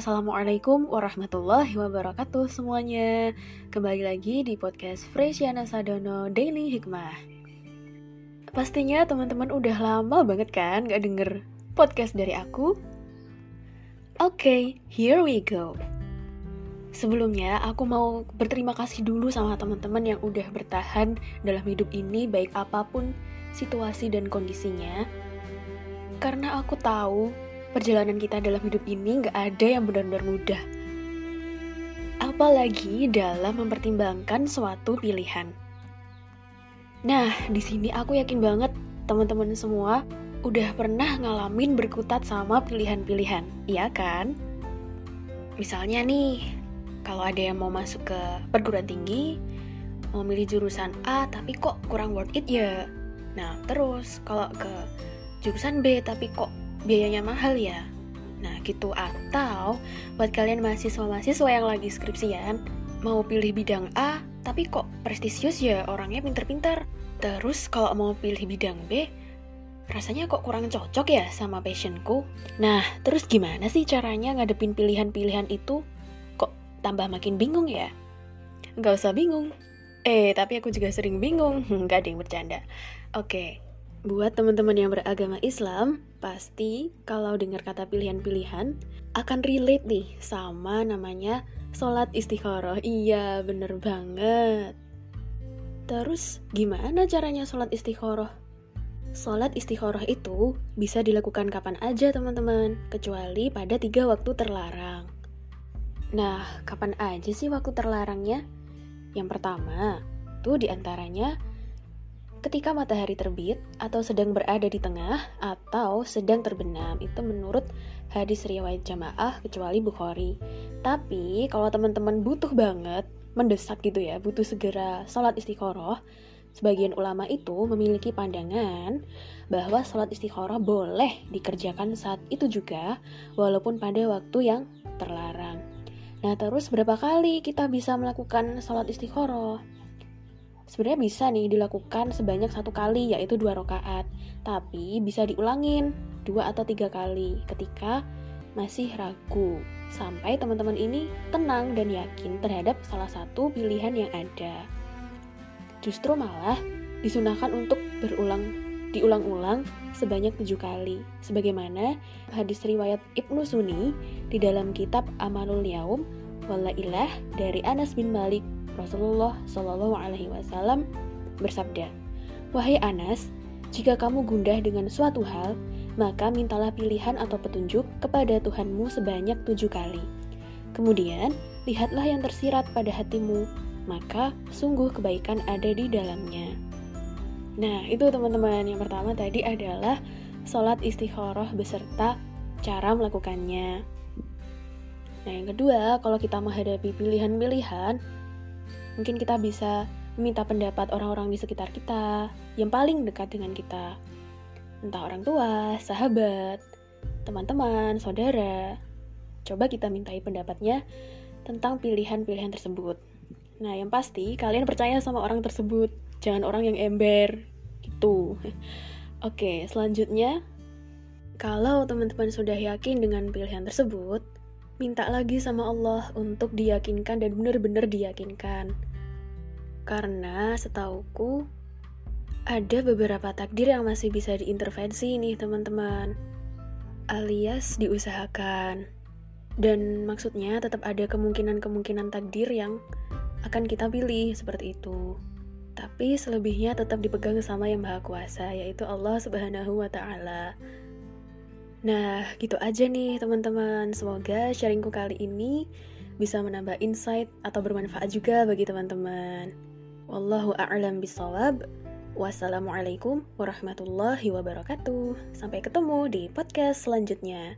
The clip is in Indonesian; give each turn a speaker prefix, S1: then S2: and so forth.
S1: Assalamualaikum warahmatullahi wabarakatuh semuanya. Kembali lagi di podcast Fresiana Sadono Daily Hikmah. Pastinya teman-teman udah lama banget kan gak denger podcast dari aku? Oke, okay, here we go. Sebelumnya aku mau berterima kasih dulu sama teman-teman yang udah bertahan dalam hidup ini baik apa pun situasi dan kondisinya. Karena aku tahu perjalanan kita dalam hidup ini nggak ada yang benar-benar mudah. Apalagi dalam mempertimbangkan suatu pilihan. Nah, di sini aku yakin banget teman-teman semua udah pernah ngalamin berkutat sama pilihan-pilihan, iya kan? Misalnya nih, kalau ada yang mau masuk ke perguruan tinggi, mau milih jurusan A tapi kok kurang worth it ya. Nah, terus kalau ke jurusan B tapi kok biayanya mahal ya. Nah gitu atau buat kalian mahasiswa-mahasiswa yang lagi skripsian mau pilih bidang A tapi kok prestisius ya orangnya pinter-pinter. Terus kalau mau pilih bidang B rasanya kok kurang cocok ya sama passionku. Nah terus gimana sih caranya ngadepin pilihan-pilihan itu? Kok tambah makin bingung ya? Gak usah bingung. Eh tapi aku juga sering bingung. Gak ada yang bercanda. Oke, Buat teman-teman yang beragama Islam, pasti kalau dengar kata pilihan-pilihan akan relate nih sama namanya sholat istikharah. Iya, bener banget. Terus, gimana caranya sholat istikharah? Sholat istikharah itu bisa dilakukan kapan aja teman-teman, kecuali pada tiga waktu terlarang. Nah, kapan aja sih waktu terlarangnya? Yang pertama, tuh di antaranya ketika matahari terbit atau sedang berada di tengah atau sedang terbenam itu menurut hadis riwayat jamaah kecuali Bukhari. Tapi kalau teman-teman butuh banget mendesak gitu ya butuh segera sholat istiqoroh sebagian ulama itu memiliki pandangan bahwa sholat istiqoroh boleh dikerjakan saat itu juga walaupun pada waktu yang terlarang. Nah terus berapa kali kita bisa melakukan sholat istiqoroh sebenarnya bisa nih dilakukan sebanyak satu kali yaitu dua rakaat. Tapi bisa diulangin dua atau tiga kali ketika masih ragu. Sampai teman-teman ini tenang dan yakin terhadap salah satu pilihan yang ada. Justru malah disunahkan untuk berulang diulang-ulang sebanyak tujuh kali. Sebagaimana hadis riwayat Ibnu Sunni di dalam kitab Amalul Yaum Walailah dari Anas bin Malik Rasulullah Shallallahu Alaihi Wasallam bersabda, Wahai Anas, jika kamu gundah dengan suatu hal, maka mintalah pilihan atau petunjuk kepada Tuhanmu sebanyak tujuh kali. Kemudian, lihatlah yang tersirat pada hatimu, maka sungguh kebaikan ada di dalamnya. Nah, itu teman-teman. Yang pertama tadi adalah sholat istikharah beserta cara melakukannya. Nah, yang kedua, kalau kita menghadapi pilihan-pilihan, Mungkin kita bisa minta pendapat orang-orang di sekitar kita yang paling dekat dengan kita. Entah orang tua, sahabat, teman-teman, saudara. Coba kita mintai pendapatnya tentang pilihan-pilihan tersebut. Nah, yang pasti kalian percaya sama orang tersebut, jangan orang yang ember gitu. Oke, selanjutnya kalau teman-teman sudah yakin dengan pilihan tersebut, minta lagi sama Allah untuk diyakinkan dan benar-benar diyakinkan. Karena setauku ada beberapa takdir yang masih bisa diintervensi nih teman-teman. Alias diusahakan. Dan maksudnya tetap ada kemungkinan-kemungkinan takdir yang akan kita pilih seperti itu. Tapi selebihnya tetap dipegang sama yang Maha Kuasa, yaitu Allah Subhanahu wa taala. Nah, gitu aja nih teman-teman. Semoga sharingku kali ini bisa menambah insight atau bermanfaat juga bagi teman-teman. Wallahu a'lam bisawab. Wassalamualaikum warahmatullahi wabarakatuh. Sampai ketemu di podcast selanjutnya.